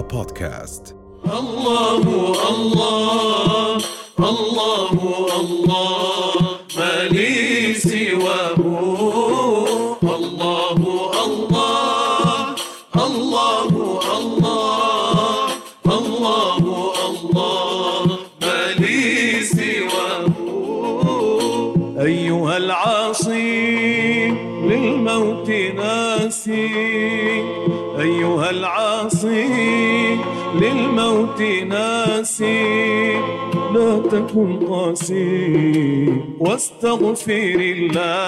بودكاست. الله الله الله الله ما لي سواه. الله الله الله الله الله الله ما لي سواه. أيها العاصي للموت ناسي. أيها العاصي للموت ناسي لا تكن قاسي واستغفر الله.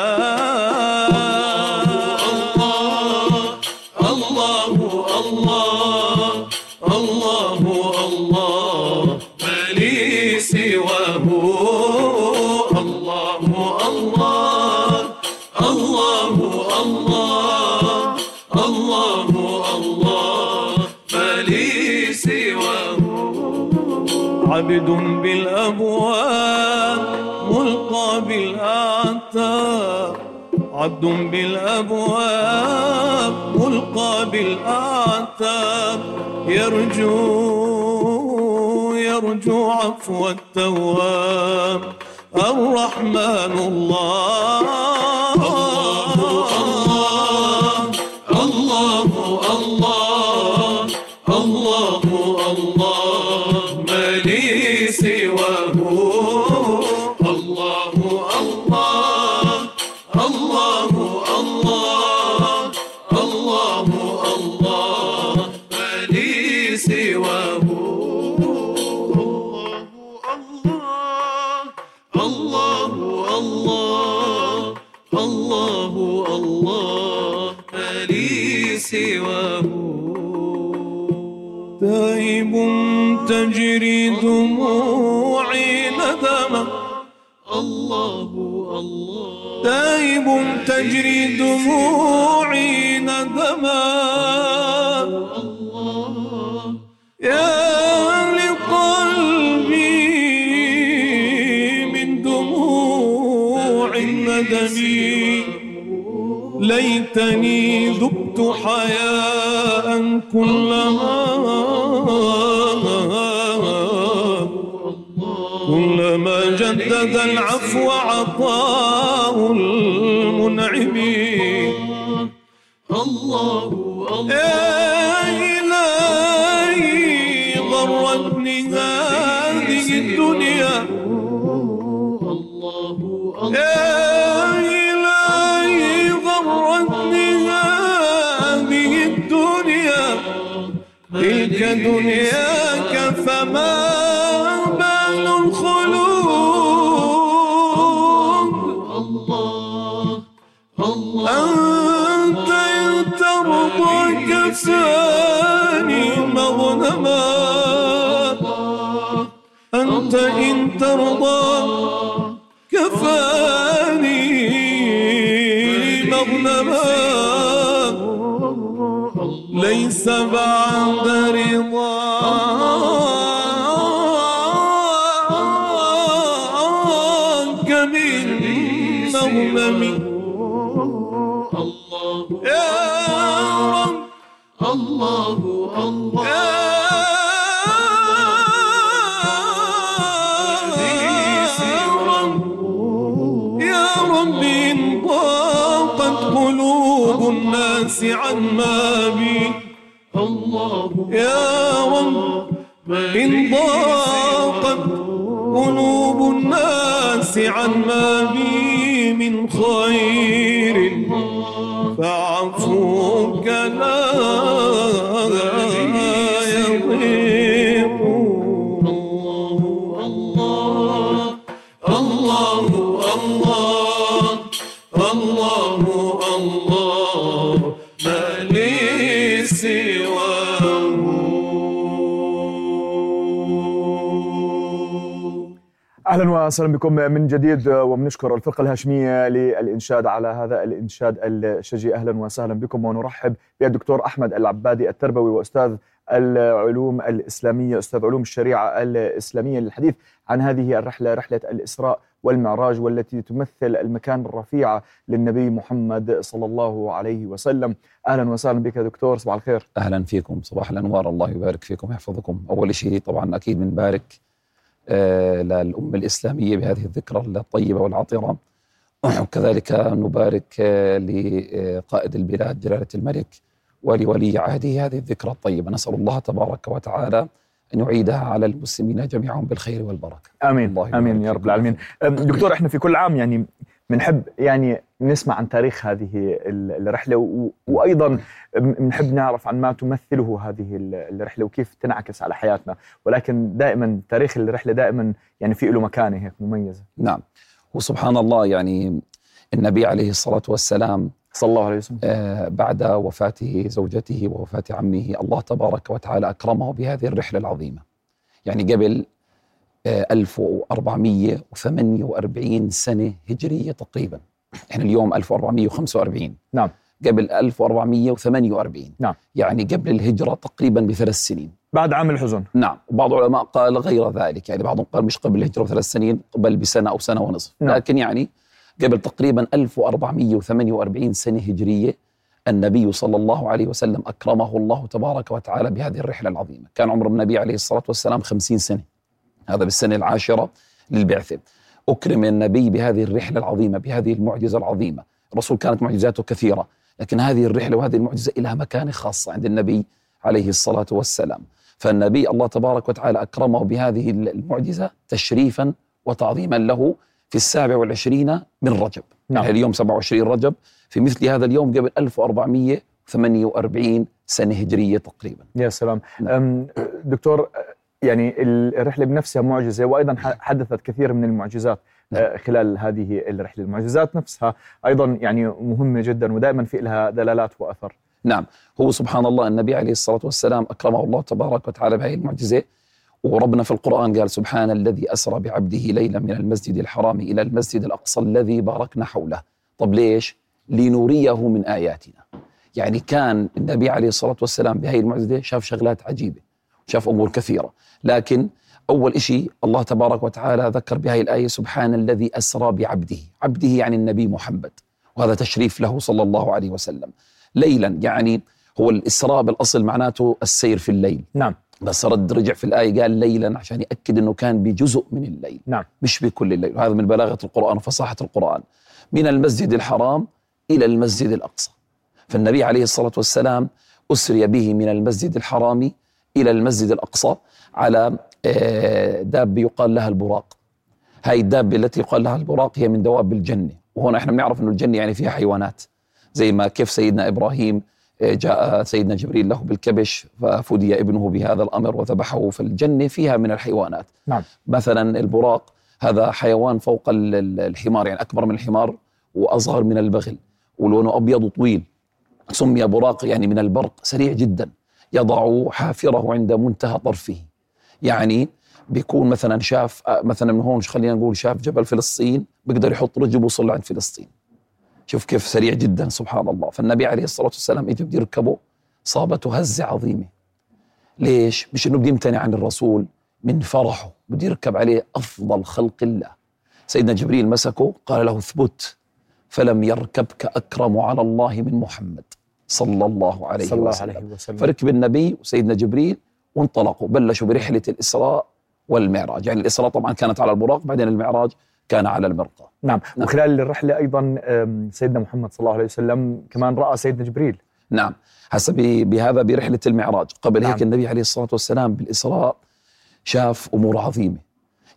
الله الله ما لي سواه. عبد بالأبواب ملقى بالأعتاب عبد بالأبواب ملقى بالأعتاب يرجو يرجو عفو التواب. الرحمن الله. تائب تجري دموعي ندما. الله الله. تائب تجري دموعي ندما. الله يا لقلبي من دموع الندم. ليتني ذقت حياء كلما كلما جدد العفو عطاء المنعم. الله يا تلك دنياك فما بال الخلود أنت إن ترضى كفاني مغنما. أنت إن ترضى كفاني ليس بعد رضاك من مغنم يا رب الله الله يا رب إن ضاقت قلوب الناس بي الله يا رب إن ضاقت قلوب الناس عن ما بي من خير. أهلا وسهلا بكم من جديد وبنشكر الفرقة الهاشمية للإنشاد على هذا الإنشاد الشجي. أهلا وسهلا بكم ونرحب بالدكتور أحمد العبادي التربوي وأستاذ العلوم الإسلامية أستاذ علوم الشريعة الإسلامية للحديث عن هذه الرحلة رحلة الإسراء والمعراج والتي تمثل المكان الرفيع للنبي محمد صلى الله عليه وسلم. أهلا وسهلا بك دكتور صباح الخير. أهلا فيكم صباح الأنوار. الله يبارك فيكم ويحفظكم أول شيء طبعا أكيد بنبارك آه للأمة الإسلامية بهذه الذكرى الطيبة والعطرة. وكذلك نبارك آه لقائد البلاد جلاله الملك ولولي عهده هذه الذكرى الطيبة. نسأل الله تبارك وتعالى أن يعيدها على المسلمين جميعا بالخير والبركة. آمين. الله آمين يا. رب العالمين. دكتور إحنا في كل عام يعني بنحب يعني نسمع عن تاريخ هذه ال- الرحلة و- وأيضا بنحب نعرف عن ما تمثله هذه ال- الرحلة وكيف تنعكس على حياتنا. ولكن دائما تاريخ الرحلة دائما يعني في له مكانة هيك مميزة. نعم. وسبحان الله يعني النبي عليه الصلاة والسلام صلى الله عليه وسلم. آه، بعد وفاته زوجته ووفاة عمه الله تبارك وتعالى أكرمه بهذه الرحلة العظيمة. يعني قبل 1448 سنة هجرية تقريبا. إحنا اليوم 1445 نعم. قبل 1448 نعم. يعني قبل الهجرة تقريبا بثلاث سنين. بعد عام الحزن. نعم. وبعض العلماء قال غير ذلك. يعني بعضهم قال مش قبل الهجرة بثلاث سنين بل بسنة أو سنة ونصف. نعم. لكن يعني قبل تقريبا 1448 سنة هجرية النبي صلى الله عليه وسلم أكرمه الله تبارك وتعالى بهذه الرحلة العظيمة. كان عمر النبي عليه الصلاة والسلام خمسين سنة. هذا بالسنة العاشرة للبعثة. أكرم النبي بهذه الرحلة العظيمة بهذه المعجزة العظيمة. الرسول كانت معجزاته كثيرة لكن هذه الرحلة وهذه المعجزة لها مكانة خاصة عند النبي عليه الصلاة والسلام. فالنبي الله تبارك وتعالى أكرمه بهذه المعجزة تشريفا وتعظيما له في السابع والعشرين من رجب. نعم. يعني اليوم 27 رجب في مثل هذا اليوم قبل 1448 سنة هجرية تقريبا. يا سلام. نعم. دكتور يعني الرحلة بنفسها معجزة وأيضا ح- حدثت كثير من المعجزات نعم. آه، خلال هذه الرحلة. المعجزات نفسها أيضا يعني مهمة جدا ودائما في لها دلالات وأثر. نعم. هو سبحان الله النبي عليه الصلاة والسلام أكرمه الله تبارك وتعالى بهذه المعجزة وربنا في القرآن قال سبحان الذي أسرى بعبده ليلا من المسجد الحرام إلى المسجد الأقصى الذي باركنا حوله. طب ليش؟ لنريه من آياتنا. يعني كان النبي عليه الصلاة والسلام بهذه المعجزة شاف شغلات عجيبة. شاف أمور كثيرة. لكن أول إشي الله تبارك وتعالى ذكر بهذه الآية سبحان الذي أسرى بعبده. عبده يعني النبي محمد. وهذا تشريف له صلى الله عليه وسلم. ليلا يعني هو الإسراء بالأصل معناته السير في الليل. نعم. بس رد رجع في الآية قال ليلا عشان يأكد أنه كان بجزء من الليل. نعم. مش بكل الليل. وهذا من بلاغة القرآن وفصاحة القرآن. من المسجد الحرام إلى المسجد الأقصى. فالنبي عليه الصلاة والسلام أسري به من المسجد الحرام إلى المسجد الأقصى على آه، دابة يقال لها البراق. هاي الدابة التي يقال لها البراق هي من دواب الجنة. وهنا إحنا بنعرف أنه الجنة يعني فيها حيوانات. زي ما كيف سيدنا إبراهيم آه، جاء سيدنا جبريل له بالكبش ففدي ابنه بهذا الأمر وذبحه فالجنة فيها من الحيوانات. نعم. مثلا البراق هذا حيوان فوق ال- ال- الحمار يعني أكبر من الحمار وأصغر من البغل ولونه أبيض وطويل. سمي براق يعني من البرق سريع جدا. يضع حافره عند منتهى طرفه. يعني بيكون مثلا شاف مثلا من هون خلينا نقول شاف جبل فلسطين بيقدر يحط رجله ويوصل لعند فلسطين. شوف كيف سريع جدا سبحان الله. فالنبي عليه الصلاة والسلام اجى بده يركبه صابته هزة عظيمة. ليش؟ مش إنه بده يمتنع عن الرسول من فرحه. بده يركب عليه أفضل خلق الله. سيدنا جبريل مسكه قال له اثبت فلم يركبك أكرم على الله من محمد. صلى الله عليه صلى الله وسلم. عليه وسلم. فركب النبي وسيدنا جبريل وانطلقوا بلشوا برحلة الإسراء والمعراج. يعني الإسراء طبعا كانت على البراق بعدين المعراج كان على المرقى. نعم. نعم. وخلال الرحلة أيضا سيدنا محمد صلى الله عليه وسلم كمان رأى سيدنا جبريل. نعم. هسه بهذا برحلة المعراج. قبل نعم. هيك النبي عليه الصلاة والسلام بالإسراء شاف أمور عظيمة.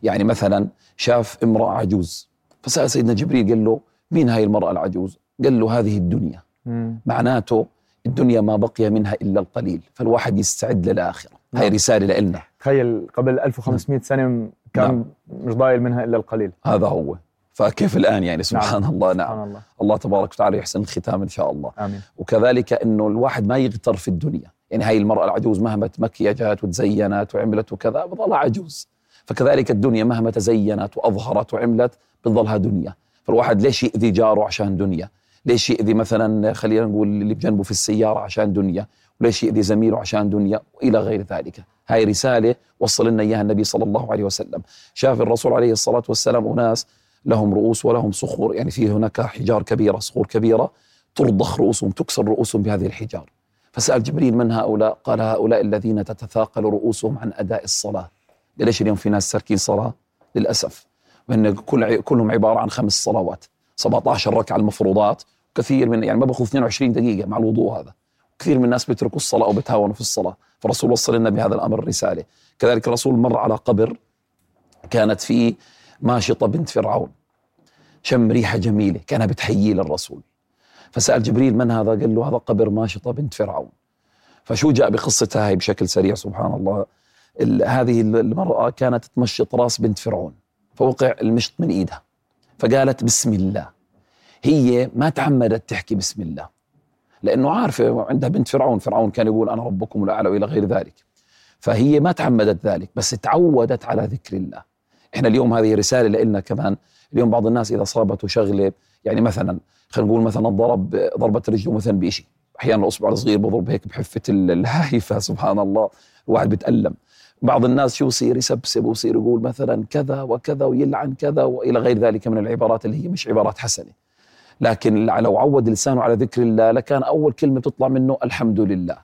يعني مثلا شاف امرأة عجوز فسأل سيدنا جبريل قال له مين هاي المرأة العجوز؟ قال له هذه الدنيا. معناته الدنيا ما بقي منها إلا القليل فالواحد يستعد للآخرة. هاي نعم. رسالة لنا تخيل قبل 1500 سنة كان نعم. مش ضايل منها إلا القليل. هذا هو. فكيف الآن يعني؟ سبحان الله نعم. سبحان الله. الله تبارك وتعالى يحسن الختام إن شاء الله. آمين. وكذلك إنه الواحد ما يغتر في الدنيا. يعني هاي المرأة العجوز مهما تمكيجت وتزينت وعملت وكذا بضلها عجوز. فكذلك الدنيا مهما تزينت وأظهرت وعملت بتضلها دنيا. فالواحد ليش يأذي جاره عشان دنيا؟ ليش يأذي مثلا خلينا نقول اللي بجنبه في السيارة عشان دنيا وليش يأذي زميله عشان دنيا وإلى غير ذلك. هاي رسالة وصل لنا إياها النبي صلى الله عليه وسلم. شاف الرسول عليه الصلاة والسلام أناس لهم رؤوس ولهم صخور يعني في هناك حجار كبيرة صخور كبيرة ترضخ رؤوسهم تكسر رؤوسهم بهذه الحجار. فسأل جبريل من هؤلاء؟ قال هؤلاء الذين تتثاقل رؤوسهم عن أداء الصلاة. ليش اليوم في ناس تركين صلاة؟ للأسف. وإن كل كلهم عبارة عن خمس صلوات. 17 ركعة المفروضات كثير من يعني ما بأخذ 22 دقيقة مع الوضوء هذا. كثير من الناس بيتركوا الصلاة أو بيتهاونوا في الصلاة. فالرسول وصل لنا بهذا الأمر رسالة. كذلك الرسول مر على قبر كانت فيه ماشطة بنت فرعون. شم ريحة جميلة كانها بتحيي للرسول. فسأل جبريل من هذا؟ قال له هذا قبر ماشطة بنت فرعون. فشو جاء بقصتها؟ هي بشكل سريع سبحان الله. ال- هذه المرأة كانت تمشط راس بنت فرعون. فوقع المشط من إيدها. فقالت بسم الله. هي ما تعمدت تحكي بسم الله. لأنه عارفة عندها بنت فرعون فرعون كان يقول أنا ربكم الأعلى وإلى غير ذلك. فهي ما تعمدت ذلك بس تعودت على ذكر الله. إحنا اليوم هذه رسالة لنا كمان. اليوم بعض الناس إذا صابته شغلة يعني مثلا خلينا نقول مثلا ضرب ضربة رجله مثلا بشيء أحيانا الأصبع الصغير بضرب هيك بحفة ال- الهايفة سبحان الله. الواحد بتألم بعض الناس شو يصير يسبسب ويصير يقول مثلا كذا وكذا ويلعن كذا وإلى غير ذلك من العبارات اللي هي مش عبارات حسنة. لكن لو عود لسانه على ذكر الله لكان أول كلمة تطلع منه الحمد لله.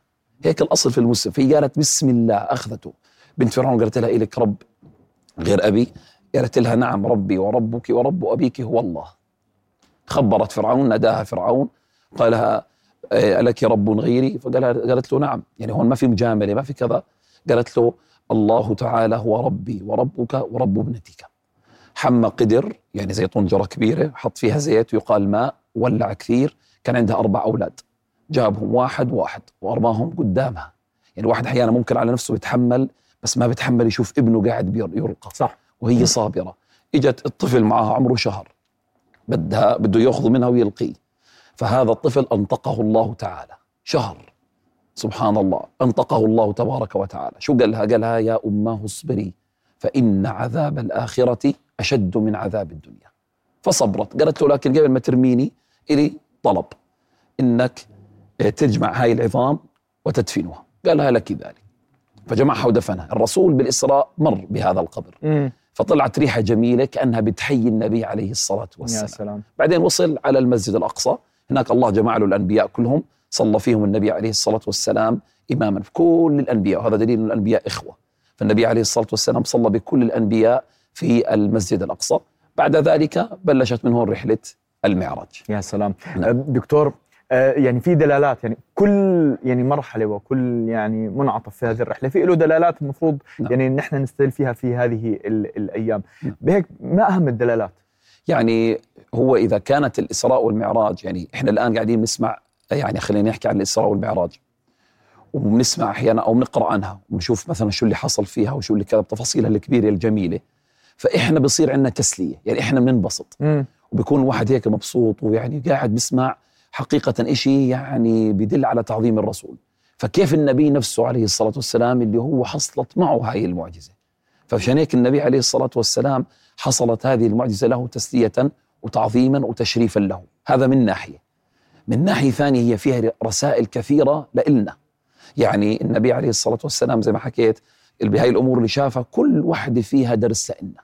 هيك الأصل في المسلم فهي قالت بسم الله أخذته. بنت فرعون قالت لها الك رب غير أبي؟ قالت لها نعم ربي وربك ورب أبيك هو الله. خبرت فرعون ناداها فرعون. قال لها آه، ألك رب غيري؟ فقال قالت له نعم. يعني هون ما في مجاملة ما في كذا. قالت له الله تعالى هو ربي وربك ورب ابنتك. حمى قدر يعني زي طنجرة كبيرة حط فيها زيت ويقال ماء ولع كثير كان عندها أربع أولاد. جابهم واحد واحد وأرماهم قدامها. يعني واحد أحيانا ممكن على نفسه يتحمل بس ما بيتحمل يشوف ابنه قاعد يرقى صح. وهي صابرة. إجت الطفل معها عمره شهر. بدها بده يأخذ منها ويلقيه. فهذا الطفل أنطقه الله تعالى. شهر. سبحان الله. أنطقه الله تبارك وتعالى. شو قال لها قال لها يا أماه اصبري فإن عذاب الآخرة أشد من عذاب الدنيا. فصبرت. قالت له لكن قبل ما ترميني إلي طلب. إنك تجمع هاي العظام وتدفنها. قال لها لك ذلك. فجمعها ودفنها الرسول بالإسراء مر بهذا القبر. مم. فطلعت ريحة جميلة كأنها بتحيي النبي عليه الصلاة يا والسلام. سلام. بعدين وصل على المسجد الأقصى. هناك الله جمع له الأنبياء كلهم. صلى فيهم النبي عليه الصلاة والسلام إماما. في كل الأنبياء وهذا دليل أن الأنبياء إخوة. فالنبي عليه الصلاة والسلام صلى بكل الأنبياء في المسجد الأقصى. بعد ذلك بلشت من هون رحلة المعراج. يا سلام. نعم. آه، دكتور آه، يعني في دلالات يعني كل يعني مرحلة وكل يعني منعطف في هذه الرحلة في له دلالات المفروض نعم. يعني نحن نستدل فيها في هذه ال- الأيام. نعم. بهيك ما أهم الدلالات؟ يعني هو إذا كانت الإسراء والمعراج يعني إحنا الآن قاعدين نسمع يعني خلينا نحكي عن الإسراء والمعراج. وبنسمع أحيانا أو بنقرأ عنها ونشوف مثلا شو اللي حصل فيها وشو اللي كذا بتفاصيلها الكبيرة الجميلة. فإحنا بصير عندنا تسلية يعني إحنا بننبسط. مم. وبيكون الواحد هيك مبسوط ويعني قاعد بسمع حقيقة إشي يعني بدل على تعظيم الرسول. فكيف النبي نفسه عليه الصلاة والسلام اللي هو حصلت معه هاي المعجزة؟ فعشان هيك النبي عليه الصلاة والسلام حصلت هذه المعجزة له تسلية وتعظيما وتشريفا له. هذا من ناحية. من ناحية ثانية هي فيها رسائل كثيرة لإلنا. يعني النبي عليه الصلاة والسلام زي ما حكيت بهاي الأمور اللي شافها كل واحدة فيها درس لإلنا.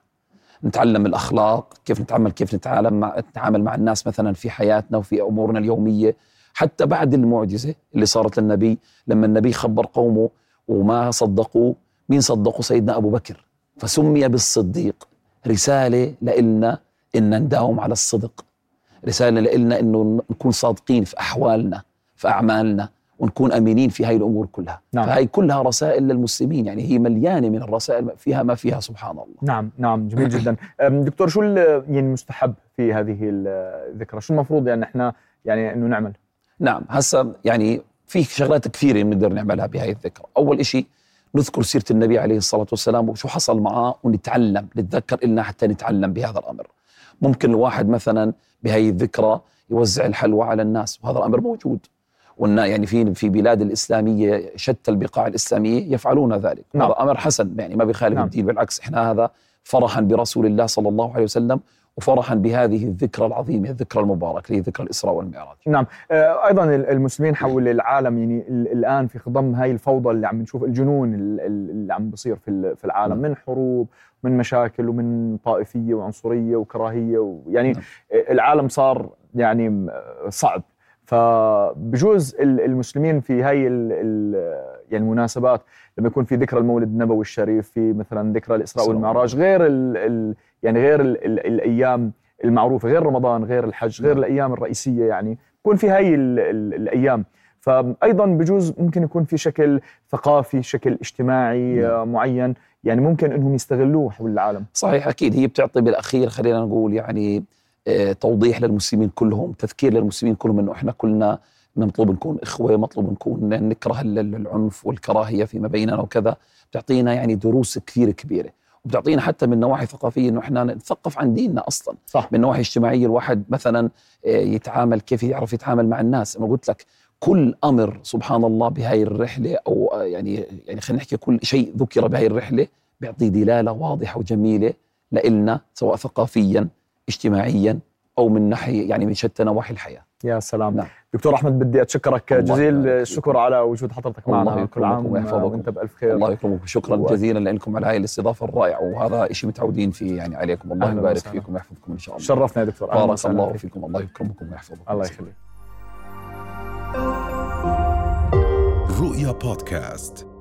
نتعلم الأخلاق كيف نتعامل كيف نتعامل مع نتعامل مع الناس مثلا في حياتنا وفي أمورنا اليومية. حتى بعد المعجزة اللي صارت للنبي لما النبي خبر قومه وما صدقوا مين صدقوا؟ سيدنا أبو بكر. فسمي بالصديق رسالة لإلنا إن نداوم على الصدق. رسالة لإلنا إنه نكون صادقين في أحوالنا في أعمالنا ونكون أمينين في هاي الأمور كلها. نعم. فهي كلها رسائل للمسلمين يعني هي مليانة من الرسائل فيها ما فيها سبحان الله. نعم نعم جميل جدا. دكتور شو يعني المستحب في هذه الذكرى؟ شو المفروض يعني إحنا يعني إنه نعمل؟ نعم هسا يعني في شغلات كثيرة بنقدر نعملها بهاي الذكرى. أول إشي نذكر سيرة النبي عليه الصلاة والسلام وشو حصل معاه ونتعلم نتذكر إلنا حتى نتعلم بهذا الأمر. ممكن الواحد مثلا بهاي الذكرى يوزع الحلوى على الناس وهذا الأمر موجود وإن يعني في في بلاد الإسلامية شتى البقاع الإسلامية يفعلون ذلك نعم. هذا أمر حسن يعني ما بيخالف نعم. الدين بالعكس إحنا هذا فرحا برسول الله صلى الله عليه وسلم وفرحا بهذه الذكرى العظيمة الذكرى المباركة اللي هي ذكرى الإسراء والمعراج نعم آه، أيضا ال- المسلمين حول العالم يعني ال- الآن في خضم هاي الفوضى اللي عم نشوف الجنون ال- ال- اللي عم بصير في في العالم نعم. من حروب من مشاكل ومن طائفية وعنصرية وكراهية ويعني نعم. العالم صار يعني صعب فبجوز ال- المسلمين في هاي ال- ال- يعني المناسبات لما يكون في ذكرى المولد النبوي الشريف في مثلا ذكرى الإسراء والمعراج غير ال ال يعني غير ال ال الأيام المعروفة غير رمضان غير الحج غير نعم. الأيام الرئيسية يعني يكون في هاي ال ال الأيام. فايضا بجوز ممكن يكون في شكل ثقافي شكل اجتماعي نعم. آه، معين يعني ممكن إنهم يستغلوه حول العالم. صحيح أكيد. هي بتعطي بالأخير خلينا نقول يعني آه، توضيح للمسلمين كلهم تذكير للمسلمين كلهم إنه إحنا كلنا مطلوب نكون إخوة مطلوب نكون نكره ال- ال- العنف والكراهية فيما بيننا وكذا. بتعطينا يعني دروس كثير كبيرة. وبتعطينا حتى من نواحي ثقافية إنه إحنا نتثقف عن ديننا أصلا. صح. من نواحي اجتماعية الواحد مثلا آه، يتعامل كيف يعرف يتعامل مع الناس. أنا قلت لك كل أمر سبحان الله بهاي الرحلة أو آه، يعني يعني خلينا نحكي كل شيء ذكر بهاي الرحلة بيعطي دلالة واضحة وجميلة لإلنا سواء ثقافيا اجتماعيا أو من ناحية يعني من شتى نواحي الحياة. يا سلام. نعم. دكتور أحمد بدي أتشكرك جزيل. الشكر على وجود حضرتك الله معنا كل يكرمكم عام ويحفظكم. وأنت بألف خير. الله يكرمكم شكرا و- جزيلا لكم على هاي الاستضافة الرائعة وهذا شيء متعودين فيه يعني عليكم. الله يبارك. فيكم ويحفظكم إن شاء الله. شرفنا يا دكتور بارك الله فيك. فيكم. الله يكرمكم ويحفظكم. الله يخليك. رؤيا بودكاست.